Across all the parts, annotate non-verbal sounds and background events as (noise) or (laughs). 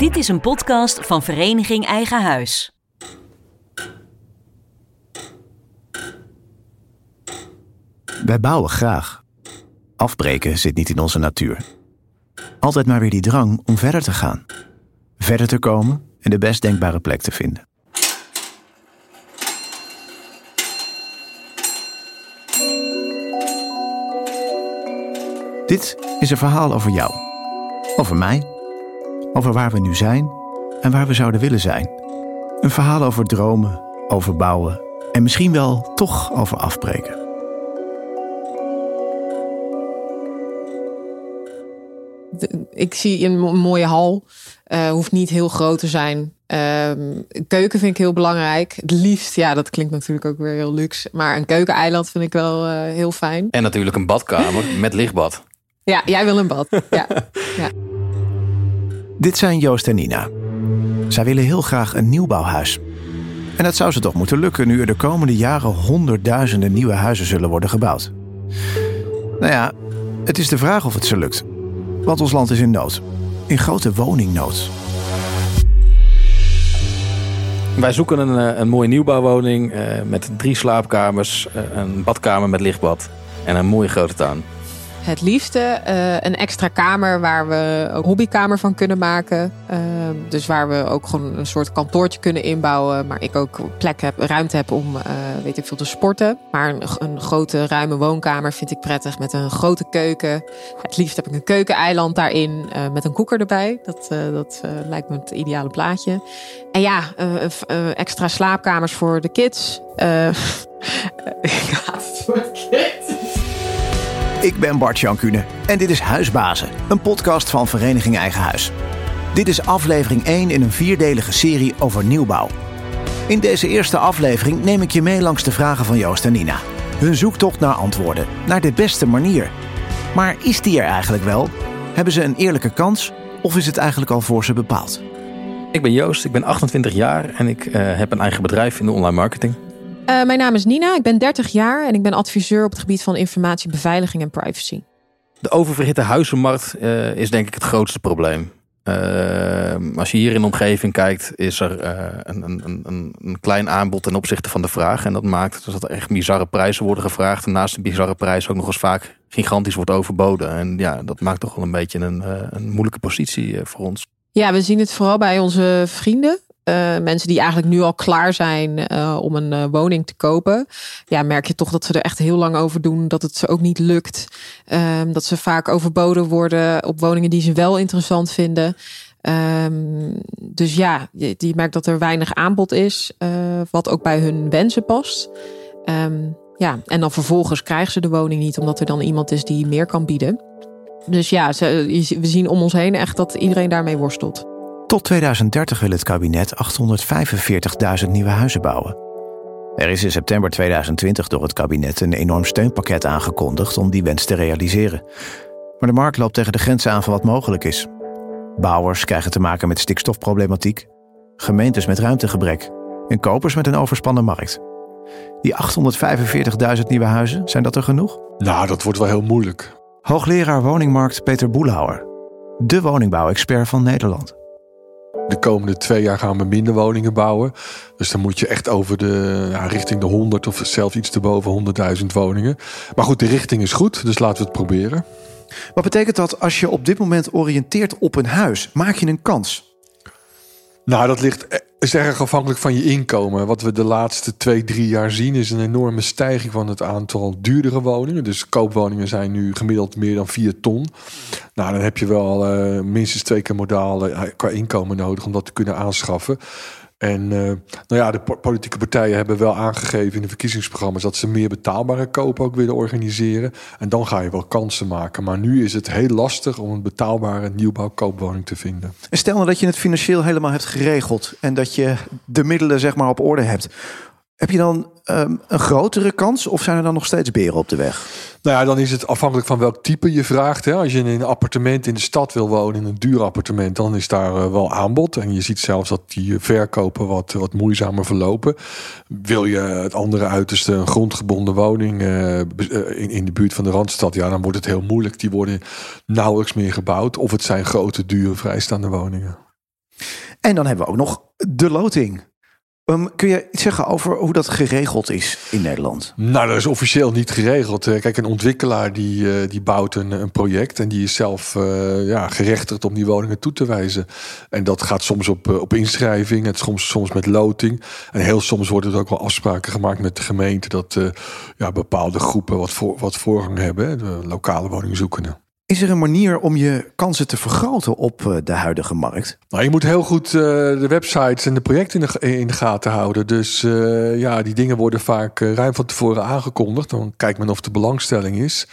Dit is een podcast van Vereniging Eigen Huis. Wij bouwen graag. Afbreken zit niet in onze natuur. Altijd maar weer die drang om verder te gaan. Verder te komen en de best denkbare plek te vinden. Dit is een verhaal over jou. Over mij. Over waar we nu zijn en waar we zouden willen zijn. Een verhaal over dromen, over bouwen en misschien wel toch over afbreken. Ik zie een mo- mooie hal. Eh, hoeft niet heel groot te zijn. Ehm, een keuken vind ik heel belangrijk. Het liefst, ja, dat klinkt natuurlijk ook weer heel luxe. Maar een keukeneiland vind ik wel eh, heel fijn. En natuurlijk een badkamer met lichtbad. Ja, jij wil een bad. Ja. (laughs) Dit zijn Joost en Nina. Zij willen heel graag een nieuwbouwhuis. En dat zou ze toch moeten lukken nu er de komende jaren honderdduizenden nieuwe huizen zullen worden gebouwd. Nou ja, het is de vraag of het ze lukt. Want ons land is in nood. In grote woningnood. Wij zoeken een, eh, een mooie nieuwbouwwoning eh, met drie slaapkamers, eh, een badkamer met lichtbad en een mooie grote tuin. Het liefste eh, een extra kamer waar we een hobbykamer van kunnen maken. Ehm, dus waar we ook gewoon een soort kantoortje kunnen inbouwen. Maar ik ook plek heb, ruimte heb om, eh, weet ik veel, te sporten. Maar een, een grote, ruime woonkamer vind ik prettig. Met een grote keuken. Het liefst heb ik een keukeneiland daarin. eh, met een koeker erbij. Dat, dat lijkt me het ideale plaatje. En ja, extra slaapkamers voor de kids. (laughs) Ik ben Bart Jankune en dit is Huisbazen, een podcast van Vereniging Eigen Huis. Dit is aflevering 1 in een vierdelige serie over nieuwbouw. In deze eerste aflevering neem ik je mee langs de vragen van Joost en Nina. Hun zoektocht naar antwoorden, naar de beste manier. Maar is die er eigenlijk wel? Hebben ze een eerlijke kans of is het eigenlijk al voor ze bepaald? Ik ben Joost, ik ben 28 jaar en ik eh, heb een eigen bedrijf in de online marketing. Eh, mijn naam is Nina, ik ben 30 jaar en ik ben adviseur op het gebied van informatie, beveiliging en privacy. De oververhitte huizenmarkt eh, is denk ik het grootste probleem. Eh, als je hier in de omgeving kijkt, is er een, een, een, een klein aanbod ten opzichte van de vraag. En dat maakt dat er echt bizarre prijzen worden gevraagd. En naast de bizarre prijs ook nog eens vaak gigantisch wordt overboden. En ja, dat maakt toch wel een beetje een, een moeilijke positie voor ons. Ja, we zien het vooral bij onze vrienden. Eh, mensen die eigenlijk nu al klaar zijn eh, om een eh, woning te kopen. Ja, merk je toch dat ze er echt heel lang over doen. Dat het ze ook niet lukt. Ehm, dat ze vaak overboden worden op woningen die ze wel interessant vinden. Ehm, dus ja, je, je merkt dat er weinig aanbod is. wat ook bij hun wensen past. Ehm, ja, en dan vervolgens krijgen ze de woning niet. Omdat er dan iemand is die meer kan bieden. Dus ja, we zien om ons heen echt dat iedereen daarmee worstelt. Tot 2030 wil het kabinet 845.000 nieuwe huizen bouwen. Er is in september 2020 door het kabinet een enorm steunpakket aangekondigd om die wens te realiseren. Maar de markt loopt tegen de grenzen aan van wat mogelijk is. Bouwers krijgen te maken met stikstofproblematiek, gemeentes met ruimtegebrek en kopers met een overspannen markt. Die 845.000 nieuwe huizen, zijn dat er genoeg? Nou, dat wordt wel heel moeilijk. Hoogleraar woningmarkt Peter Boelhouwer, de woningbouwexpert van Nederland. De komende twee jaar gaan we minder woningen bouwen. Dus dan moet je echt over de, ja, richting de 100 of zelfs iets te boven 100.000 woningen. Maar goed, de richting is goed, dus laten we het proberen. Wat betekent dat als je op dit moment oriënteert op een huis? Maak je een kans? Nou, dat ligt, is erg afhankelijk van je inkomen. Wat we de laatste twee, drie jaar zien is een enorme stijging van het aantal duurdere woningen. Dus koopwoningen zijn nu gemiddeld meer dan 4 ton. Nou, dan heb je wel eh, minstens twee keer modaal eh, qua inkomen nodig om dat te kunnen aanschaffen. En eh, nou ja, de po- politieke partijen hebben wel aangegeven in de verkiezingsprogramma's dat ze meer betaalbare koop ook willen organiseren. En dan ga je wel kansen maken. Maar nu is het heel lastig om een betaalbare nieuwbouwkoopwoning te vinden. En stel nou dat je het financieel helemaal hebt geregeld en dat je de middelen zeg maar op orde hebt. Heb je dan ehm, een grotere kans of zijn er dan nog steeds beren op de weg? Nou ja, dan is het afhankelijk van welk type je vraagt. Hè. Als je in een appartement in de stad wil wonen, in een duur appartement, dan is daar eh, wel aanbod. En je ziet zelfs dat die eh, verkopen wat, wat moeizamer verlopen. Wil je het andere uiterste, een grondgebonden woning eh, in, in de buurt van de Randstad, ja, dan wordt het heel moeilijk. Die worden nauwelijks meer gebouwd. Of het zijn grote, dure, vrijstaande woningen. En dan hebben we ook nog de loting. Ehm, kun je iets zeggen over hoe dat geregeld is in Nederland? Nou, dat is officieel niet geregeld. Eh, Kijk, een ontwikkelaar die, eh, die bouwt een, een project en die is zelf uh, ja, gerechtigd om die woningen toe te wijzen. En dat gaat soms op, op inschrijving, het soms, soms met loting. En heel soms worden er ook wel afspraken gemaakt met de gemeente dat ja, bepaalde groepen wat, voor, wat voorrang hebben, de lokale woningzoekenden. Is er een manier om je kansen te vergroten op eh, de huidige markt? Nou, je moet heel goed uh, de websites en de projecten in de, in de gaten houden. Dus uh, ja, die dingen worden vaak ruim van tevoren aangekondigd. Dan kijkt men of de belangstelling is.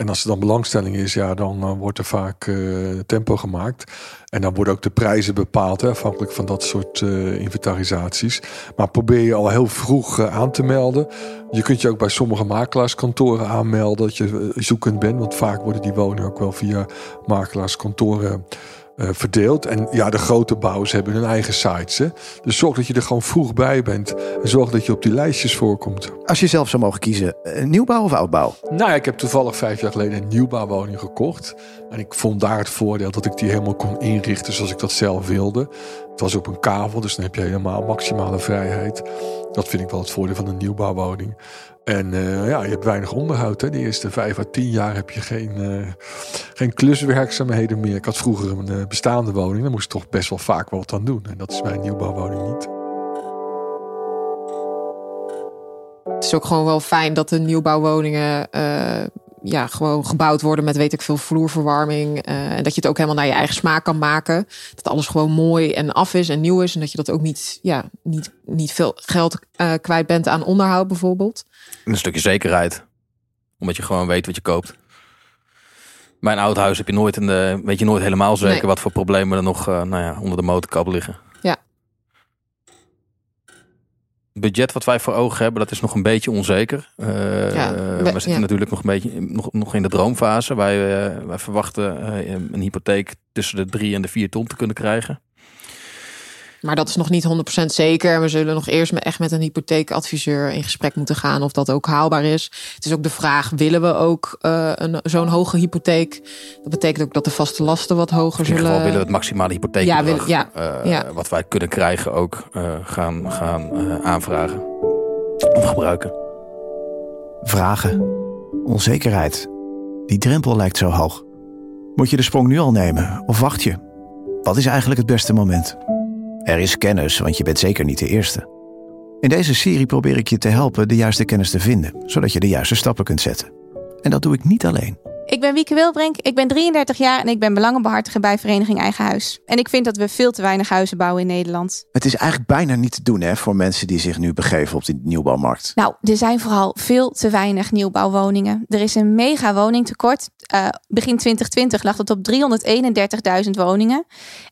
En als er dan belangstelling is, ja, dan uh, wordt er vaak uh, tempo gemaakt. En dan worden ook de prijzen bepaald, afhankelijk van dat soort uh, inventarisaties. Maar probeer je al heel vroeg aan te melden. Je kunt je ook bij sommige makelaarskantoren aanmelden dat je zoekend bent. Want vaak worden die woningen ook wel via makelaarskantoren uh, verdeeld. En ja, de grote bouwers hebben hun eigen sites. Hè? Dus zorg dat je er gewoon vroeg bij bent. En zorg dat je op die lijstjes voorkomt. Als je zelf zou mogen kiezen, nieuwbouw of oudbouw? Nou, ik heb toevallig vijf jaar geleden een nieuwbouwwoning gekocht. En ik vond daar het voordeel dat ik die helemaal kon inrichten zoals ik dat zelf wilde. Het was op een kavel, dus dan heb je helemaal maximale vrijheid. Dat vind ik wel het voordeel van een nieuwbouwwoning. En uh, ja, je hebt weinig onderhoud. Hè. De eerste vijf à tien jaar heb je geen, uh, geen kluswerkzaamheden meer. Ik had vroeger een uh, bestaande woning. Daar moest ik toch best wel vaak wat aan doen. En dat is bij een nieuwbouwwoning niet. Het is ook gewoon wel fijn dat de nieuwbouwwoningen ja, gewoon gebouwd worden met weet ik veel vloerverwarming. Uh, en dat je het ook helemaal naar je eigen smaak kan maken. Dat alles gewoon mooi en af is en nieuw is. En dat je dat ook niet, ja, niet, niet veel geld uh, kwijt bent aan onderhoud bijvoorbeeld. een stukje zekerheid. Omdat je gewoon weet wat je koopt. Bij een oud huis heb je nooit, in de, weet je nooit helemaal zeker nee. wat voor problemen er nog uh, nou ja, onder de motorkap liggen. Ja. Het budget wat wij voor ogen hebben, dat is nog een beetje onzeker. Uh, ja, we, we zitten ja. natuurlijk nog een beetje nog, nog in de droomfase. Wij, uh, wij verwachten uh, een hypotheek tussen de drie en de vier ton te kunnen krijgen. Maar dat is nog niet 100% zeker. We zullen nog eerst met, echt met een hypotheekadviseur in gesprek moeten gaan of dat ook haalbaar is. Het is ook de vraag: willen we ook uh, zo'n hoge hypotheek? Dat betekent ook dat de vaste lasten wat hoger zullen. In ieder geval willen we het maximale hypotheek ja, wil, ja, uh, ja. wat wij kunnen krijgen ook uh, gaan, gaan aanvragen of gebruiken. Vragen, onzekerheid. Die drempel lijkt zo hoog. Moet je de sprong nu al nemen of wacht je? Wat is eigenlijk het beste moment? Er is kennis, want je bent zeker niet de eerste. In deze serie probeer ik je te helpen de juiste kennis te vinden, zodat je de juiste stappen kunt zetten. En dat doe ik niet alleen. Ik ben Wieke Wilbrink, ik ben 33 jaar en ik ben belangenbehartiger bij Vereniging Eigen Huis. En ik vind dat we veel te weinig huizen bouwen in Nederland. Het is eigenlijk bijna niet te doen hè, voor mensen die zich nu begeven op die nieuwbouwmarkt. Nou, er zijn vooral veel te weinig nieuwbouwwoningen. Er is een mega woningtekort. Uh, begin 2020 lag het op 331.000 woningen.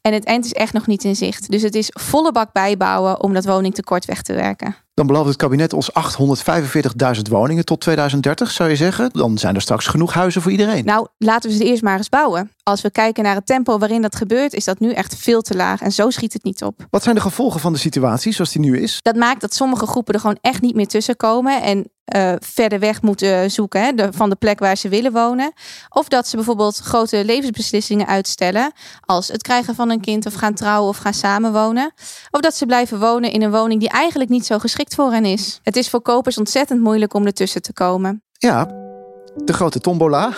En het eind is echt nog niet in zicht. Dus het is volle bak bijbouwen om dat woningtekort weg te werken. Dan belooft het kabinet ons 845.000 woningen tot 2030, zou je zeggen. Dan zijn er straks genoeg huizen voor iedereen. Nou, laten we ze eerst maar eens bouwen. Als we kijken naar het tempo waarin dat gebeurt, is dat nu echt veel te laag. En zo schiet het niet op. Wat zijn de gevolgen van de situatie zoals die nu is? Dat maakt dat sommige groepen er gewoon echt niet meer tussen komen. En uh, verder weg moeten zoeken hè, van de plek waar ze willen wonen. Of dat ze bijvoorbeeld grote levensbeslissingen uitstellen. Als het krijgen van een kind of gaan trouwen of gaan samenwonen. Of dat ze blijven wonen in een woning die eigenlijk niet zo geschikt voor hen is. Het is voor kopers ontzettend moeilijk om ertussen te komen. Ja, de grote tombola.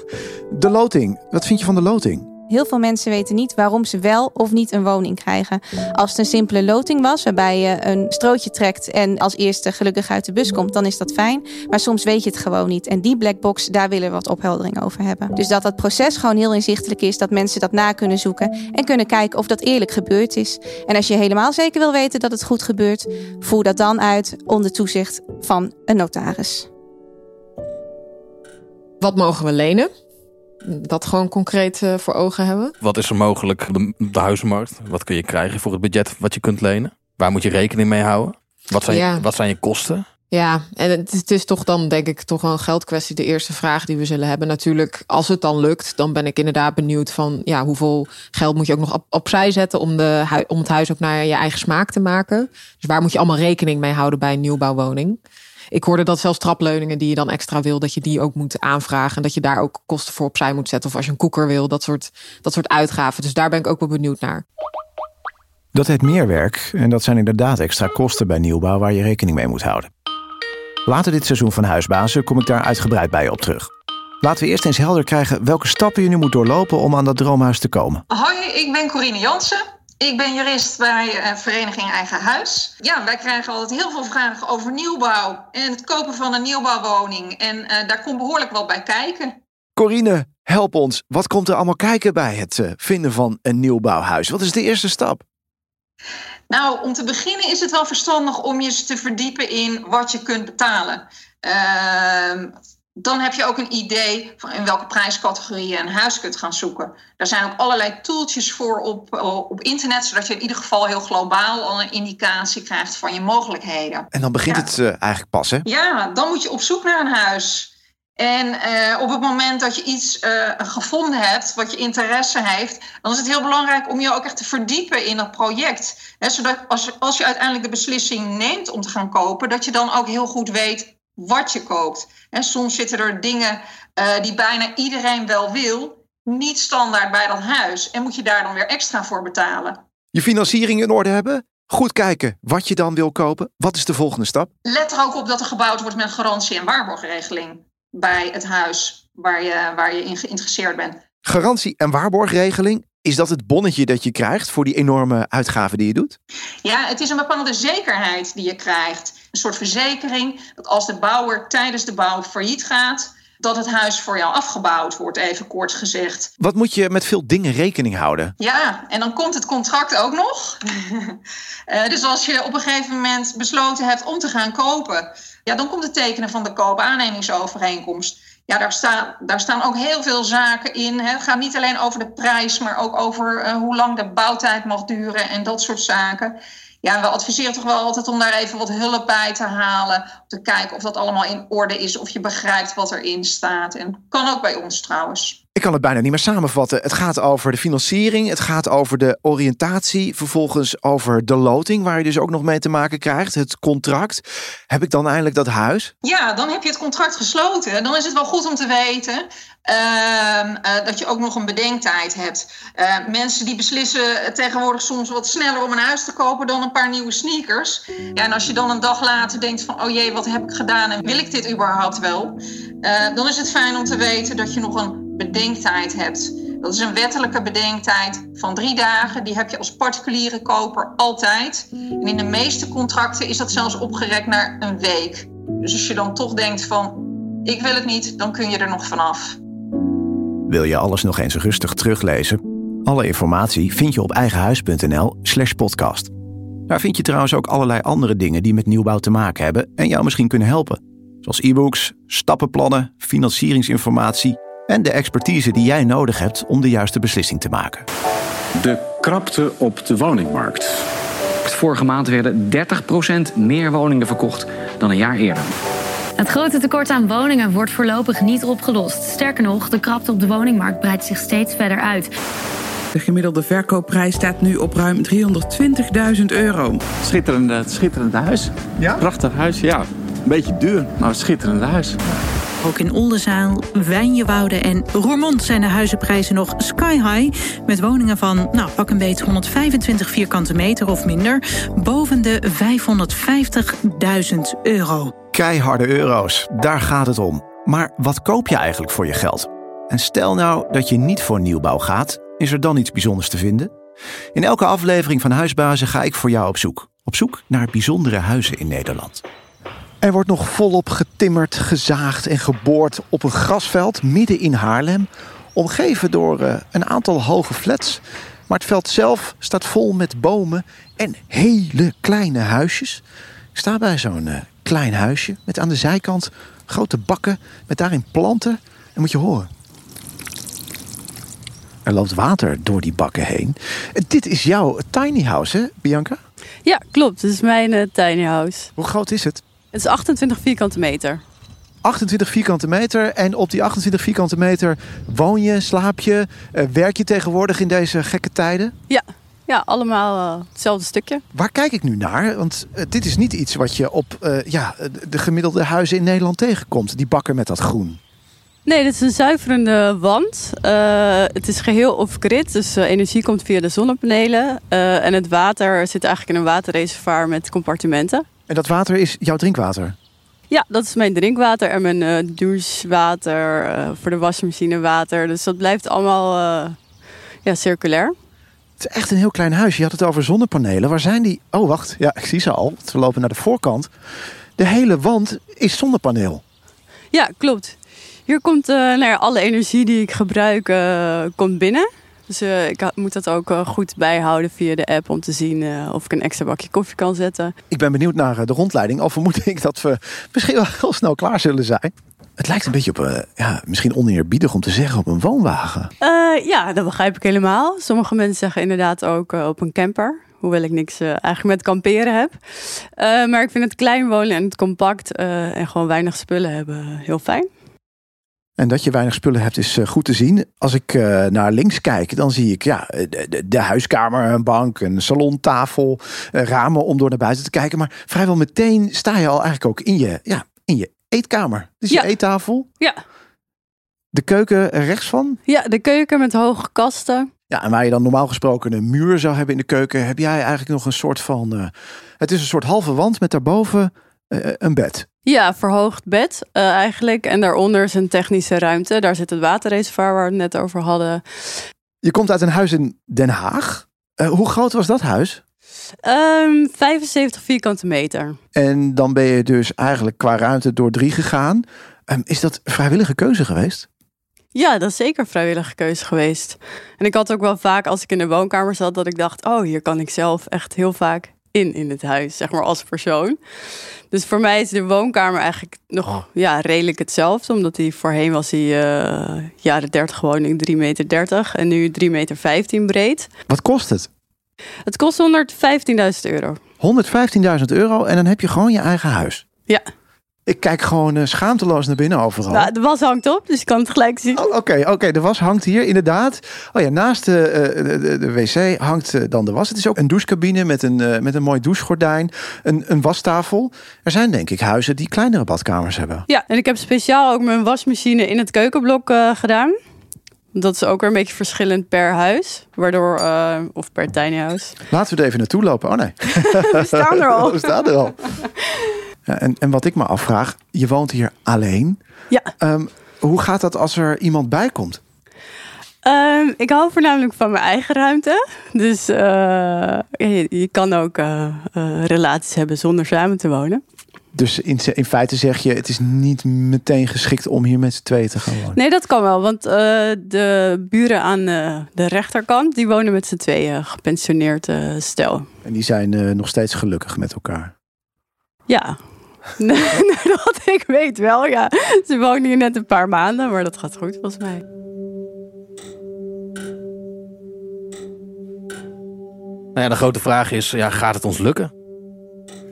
(laughs) de loting. Wat vind je van de loting? Heel veel mensen weten niet waarom ze wel of niet een woning krijgen. Als het een simpele loting was, waarbij je een strootje trekt en als eerste gelukkig uit de bus komt, dan is dat fijn. Maar soms weet je het gewoon niet. En die blackbox, daar willen we wat opheldering over hebben. Dus dat dat proces gewoon heel inzichtelijk is, dat mensen dat na kunnen zoeken en kunnen kijken of dat eerlijk gebeurd is. En als je helemaal zeker wil weten dat het goed gebeurt, voer dat dan uit onder toezicht van een notaris. Wat mogen we lenen? Dat gewoon concreet uh, voor ogen hebben. Wat is er mogelijk op de, de, huizenmarkt? Wat kun je krijgen voor het budget wat je kunt lenen? Waar moet je rekening mee houden? Wat zijn, ja. je, wat zijn je kosten? Ja, en het, het, is toch dan denk ik toch wel een geldkwestie. De eerste vraag die we zullen hebben. Natuurlijk, als het dan lukt, dan ben ik inderdaad benieuwd van ja, hoeveel geld moet je ook nog op, opzij zetten om, de, om het huis ook naar je eigen smaak te maken. Dus waar moet je allemaal rekening mee houden bij een nieuwbouwwoning? Ik hoorde dat zelfs trapleuningen die je dan extra wil, dat je die ook moet aanvragen. En dat je daar ook kosten voor opzij moet zetten. Of als je een koeker wil, dat soort, dat soort uitgaven. Dus daar ben ik ook wel benieuwd naar. Dat heet meer werk en dat zijn inderdaad extra kosten bij nieuwbouw waar je rekening mee moet houden. Later dit seizoen van Huisbazen kom ik daar uitgebreid bij je op terug. Laten we eerst eens helder krijgen welke stappen je nu moet doorlopen om aan dat droomhuis te komen. Hoi, ik ben Corine Jansen. Ik ben jurist bij uh, Vereniging Eigen Huis. Ja, wij krijgen altijd heel veel vragen over nieuwbouw en het kopen van een nieuwbouwwoning. En uh, daar komt behoorlijk wat bij kijken. Corine, help ons. Wat komt er allemaal kijken bij het uh, vinden van een nieuwbouwhuis? Wat is de eerste stap? Nou, om te beginnen is het wel verstandig om je te verdiepen in wat je kunt betalen. Uh, dan heb je ook een idee van in welke prijscategorie je een huis kunt gaan zoeken. Er zijn ook allerlei tooltjes voor op, op internet, zodat je in ieder geval heel globaal al een indicatie krijgt van je mogelijkheden. En dan begint Ja. het uh, eigenlijk pas, hè? Ja, dan moet je op zoek naar een huis. En uh, op het moment dat je iets uh, gevonden hebt wat je interesse heeft, dan is het heel belangrijk om je ook echt te verdiepen in dat project. He, zodat als, als je uiteindelijk de beslissing neemt om te gaan kopen, dat je dan ook heel goed weet wat je koopt. He, soms zitten er dingen uh, die bijna iedereen wel wil, niet standaard bij dat huis. En moet je daar dan weer extra voor betalen. Je financiering in orde hebben? Goed kijken wat je dan wil kopen. Wat is de volgende stap? Let er ook op dat er gebouwd wordt met een garantie- en waarborgregeling bij het huis waar je, waar je in geïnteresseerd bent. Garantie- en waarborgregeling, is dat het bonnetje dat je krijgt voor die enorme uitgaven die je doet? Ja, het is een bepaalde zekerheid die je krijgt. Een soort verzekering dat als de bouwer tijdens de bouw failliet gaat, dat het huis voor jou afgebouwd wordt, even kort gezegd. Wat moet je met veel dingen rekening houden? Ja, en dan komt het contract ook nog. uh, (laughs) dus als je op een gegeven moment besloten hebt om te gaan kopen, ja, dan komt het tekenen van de koop-aannemingsovereenkomst. Ja, daar staan, daar staan ook heel veel zaken in. Hè. Het gaat niet alleen over de prijs, maar ook over uh, hoe lang de bouwtijd mag duren en dat soort zaken. Ja, we adviseren toch wel altijd om daar even wat hulp bij te halen. Om te kijken of dat allemaal in orde is, of je begrijpt wat erin staat. En kan ook bij ons trouwens. Ik kan het bijna niet meer samenvatten. Het gaat over de financiering, het gaat over de oriëntatie, vervolgens over de loting, waar je dus ook nog mee te maken krijgt, het contract. Heb ik dan eindelijk dat huis? Ja, dan heb je het contract gesloten. Dan is het wel goed om te weten dat je ook nog een bedenktijd hebt. Uh, mensen die beslissen tegenwoordig soms wat sneller om een huis te kopen dan een paar nieuwe sneakers. Ja, en als je dan een dag later denkt van, oh jee, wat heb ik gedaan en wil ik dit überhaupt wel? Uh, dan is het fijn om te weten dat je nog een bedenktijd hebt. Dat is een wettelijke bedenktijd van drie dagen. Die heb je als particuliere koper altijd. En in de meeste contracten is dat zelfs opgerekt naar een week. Dus als je dan toch denkt van, ik wil het niet, dan kun je er nog vanaf. Wil je alles nog eens rustig teruglezen? Alle informatie vind je op eigenhuis.nl slash podcast. Daar vind je trouwens ook allerlei andere dingen die met nieuwbouw te maken hebben en jou misschien kunnen helpen. Zoals e-books, stappenplannen, financieringsinformatie en de expertise die jij nodig hebt om de juiste beslissing te maken. De krapte op de woningmarkt. Vorige maand werden 30% meer woningen verkocht dan een jaar eerder. Het grote tekort aan woningen wordt voorlopig niet opgelost. Sterker nog, de krapte op de woningmarkt breidt zich steeds verder uit. De gemiddelde verkoopprijs staat nu op ruim 320.000 euro. Schitterende, schitterende huis. Ja? Prachtig huis, ja. Een beetje duur, maar een schitterende huis. Ook in Oldenzaal, Wijnjewoude en Roermond zijn de huizenprijzen nog sky high. Met woningen van, nou, pak een beet 125 vierkante meter of minder. Boven de 550.000 euro. Keiharde euro's, daar gaat het om. Maar wat koop je eigenlijk voor je geld? En stel nou dat je niet voor nieuwbouw gaat, is er dan iets bijzonders te vinden? In elke aflevering van Huisbazen ga ik voor jou op zoek. Op zoek naar bijzondere huizen in Nederland. Er wordt nog volop getimmerd, gezaagd en geboord op een grasveld midden in Haarlem. Omgeven door uh, een aantal hoge flats. Maar het veld zelf staat vol met bomen en hele kleine huisjes. Ik sta bij zo'n uh, klein huisje met aan de zijkant grote bakken met daarin planten. En moet je horen. Er loopt water door die bakken heen. Dit is jouw tiny house, hè, Bianca? Ja, klopt. Dit is mijn uh, tiny house. Hoe groot is het? Het is 28 vierkante meter. 28 vierkante meter. En op die 28 vierkante meter woon je, slaap je, uh, werk je tegenwoordig in deze gekke tijden? Ja, ja allemaal uh, hetzelfde stukje. Waar kijk ik nu naar? Want uh, dit is niet iets wat je op ja, de gemiddelde huizen in Nederland tegenkomt. Die bakken met dat groen. Nee, dit is een zuiverende wand. Het is geheel off-grid, dus energie komt via de zonnepanelen. En het water zit eigenlijk in een waterreservoir met compartimenten. En dat water is jouw drinkwater? Ja, dat is mijn drinkwater en mijn douchewater, voor de wasmachine water. Dus dat blijft allemaal ja, circulair. Het is echt een heel klein huis. Je had het over zonnepanelen. Waar zijn die? Oh, wacht. Ja, ik zie ze al. We lopen naar de voorkant. De hele wand is zonnepaneel. Ja, klopt. Hier komt uh, nou ja, alle energie die ik gebruik uh, komt binnen. Dus uh, ik moet dat ook goed bijhouden via de app om te zien of ik een extra bakje koffie kan zetten. Ik ben benieuwd naar de rondleiding. Al vermoed (laughs) ik dat we misschien wel heel snel klaar zullen zijn. Het lijkt een beetje op, ja, misschien oneerbiedig om te zeggen, op een woonwagen. ja, dat begrijp ik helemaal. Sommige mensen zeggen inderdaad ook op een camper. Hoewel ik niks eigenlijk met kamperen heb. maar ik vind het klein wonen en het compact en gewoon weinig spullen hebben heel fijn. En dat je weinig spullen hebt is goed te zien. Als ik naar links kijk, dan zie ik ja, de, de, huiskamer, een bank, een salontafel, ramen om door naar buiten te kijken. Maar vrijwel meteen sta je al eigenlijk ook in je, ja, in je eetkamer. Dus je eettafel. Ja. De keuken rechts van? Ja, de keuken met hoge kasten. Ja, en waar je dan normaal gesproken een muur zou hebben in de keuken, heb jij eigenlijk nog een soort van. het is een soort halve wand met daarboven een bed. Ja, verhoogd bed uh, eigenlijk. En daaronder is een technische ruimte. Daar zit het waterreservoir waar we het net over hadden. Je komt uit een huis in Den Haag. Uh, hoe groot was dat huis? Um, 75 vierkante meter. En dan ben je dus eigenlijk qua ruimte door drie gegaan. Um, is dat vrijwillige keuze geweest? Ja, dat is zeker vrijwillige keuze geweest. En ik had ook wel vaak als ik in de woonkamer zat dat ik dacht: oh, hier kan ik zelf echt heel vaak in in het huis, zeg maar als persoon. Dus voor mij is de woonkamer eigenlijk nog ja, redelijk hetzelfde. Omdat die voorheen was die uh, jaren 30 woning 3,30 meter 30, en nu 3,15 meter 15 breed. Wat kost het? Het kost 115.000 euro. 115.000 euro en dan heb je gewoon je eigen huis. Ja. Ik kijk gewoon uh, schaamteloos naar binnen overal. Nou, de was hangt op, dus je kan het gelijk zien. Oké, oh, oké, okay, okay, de was hangt hier inderdaad. Oh ja, naast de, uh, de, de, wc hangt uh, dan de was. Het is ook een douchecabine met een, met een mooi douchegordijn. Een, een wastafel. Er zijn denk ik huizen die kleinere badkamers hebben. Ja, en ik heb speciaal ook mijn wasmachine in het keukenblok gedaan. Dat is ook weer een beetje verschillend per huis. Waardoor, of per tiny house. Laten we er even naartoe lopen. Oh nee. (laughs) we staan er al. (laughs) we staan er al. (laughs) En, en wat ik me afvraag, je woont hier alleen. Ja. Um, hoe gaat dat als er iemand bij komt? Um, ik hou voornamelijk van mijn eigen ruimte. Dus uh, je, je, kan ook uh, uh, relaties hebben zonder samen te wonen. Dus in, in, feite zeg je, het is niet meteen geschikt om hier met z'n tweeën te gaan wonen? Nee, dat kan wel. Want de buren aan de rechterkant, die wonen met z'n tweeën, gepensioneerd stel. En die zijn nog steeds gelukkig met elkaar? Ja, (laughs) dat ik weet wel, ja. Ze woont hier net een paar maanden, maar dat gaat goed volgens mij. Nou ja, de grote vraag is, ja, gaat het ons lukken?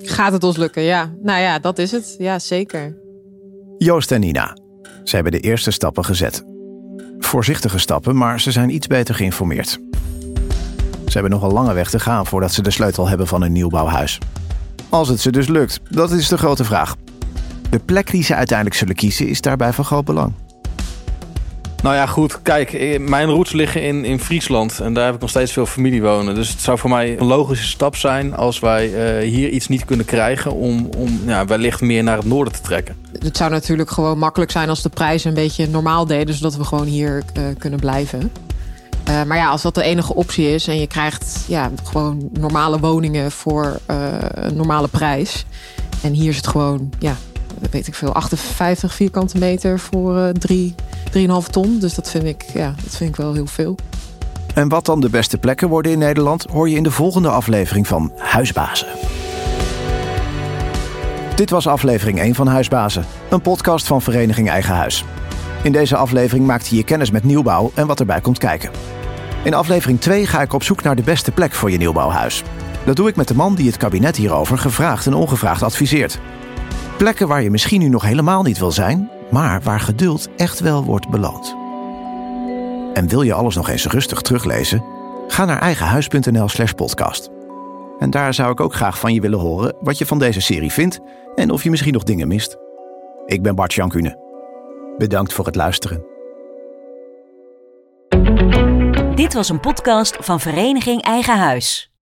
Gaat het ons lukken, ja. Nou ja, dat is het. Ja, zeker. Joost en Nina. Ze hebben de eerste stappen gezet. Voorzichtige stappen, maar ze zijn iets beter geïnformeerd. Ze hebben nog een lange weg te gaan voordat ze de sleutel hebben van een nieuwbouwhuis. Als het ze dus lukt, dat is de grote vraag. De plek die ze uiteindelijk zullen kiezen is daarbij van groot belang. Nou ja, goed. Kijk, eh, mijn roots liggen in, in Friesland. En daar heb ik nog steeds veel familie wonen. Dus het zou voor mij een logische stap zijn als wij uh, hier iets niet kunnen krijgen. om, om ja, wellicht meer naar het noorden te trekken. Het zou natuurlijk gewoon makkelijk zijn als de prijzen een beetje normaal deden. zodat we gewoon hier uh, kunnen blijven. Uh, maar ja, als dat de enige optie is en je krijgt ja, gewoon normale woningen voor uh, een normale prijs. En hier is het gewoon, ja, weet ik veel, 58 vierkante meter voor uh, 3, 3,5 ton. Dus dat vind, ik, ja, dat vind ik wel heel veel. En wat dan de beste plekken worden in Nederland, hoor je in de volgende aflevering van Huisbazen. Dit was aflevering 1 van Huisbazen, een podcast van Vereniging Eigen Huis. In deze aflevering maakte je kennis met nieuwbouw en wat erbij komt kijken. In aflevering 2 ga ik op zoek naar de beste plek voor je nieuwbouwhuis. Dat doe ik met de man die het kabinet hierover gevraagd en ongevraagd adviseert. Plekken waar je misschien nu nog helemaal niet wil zijn, maar waar geduld echt wel wordt beloond. En wil je alles nog eens rustig teruglezen? Ga naar eigenhuis.nl/slash podcast. En daar zou ik ook graag van je willen horen wat je van deze serie vindt en of je misschien nog dingen mist. Ik ben Bart Jankune. Bedankt voor het luisteren. Dit was een podcast van Vereniging Eigen Huis.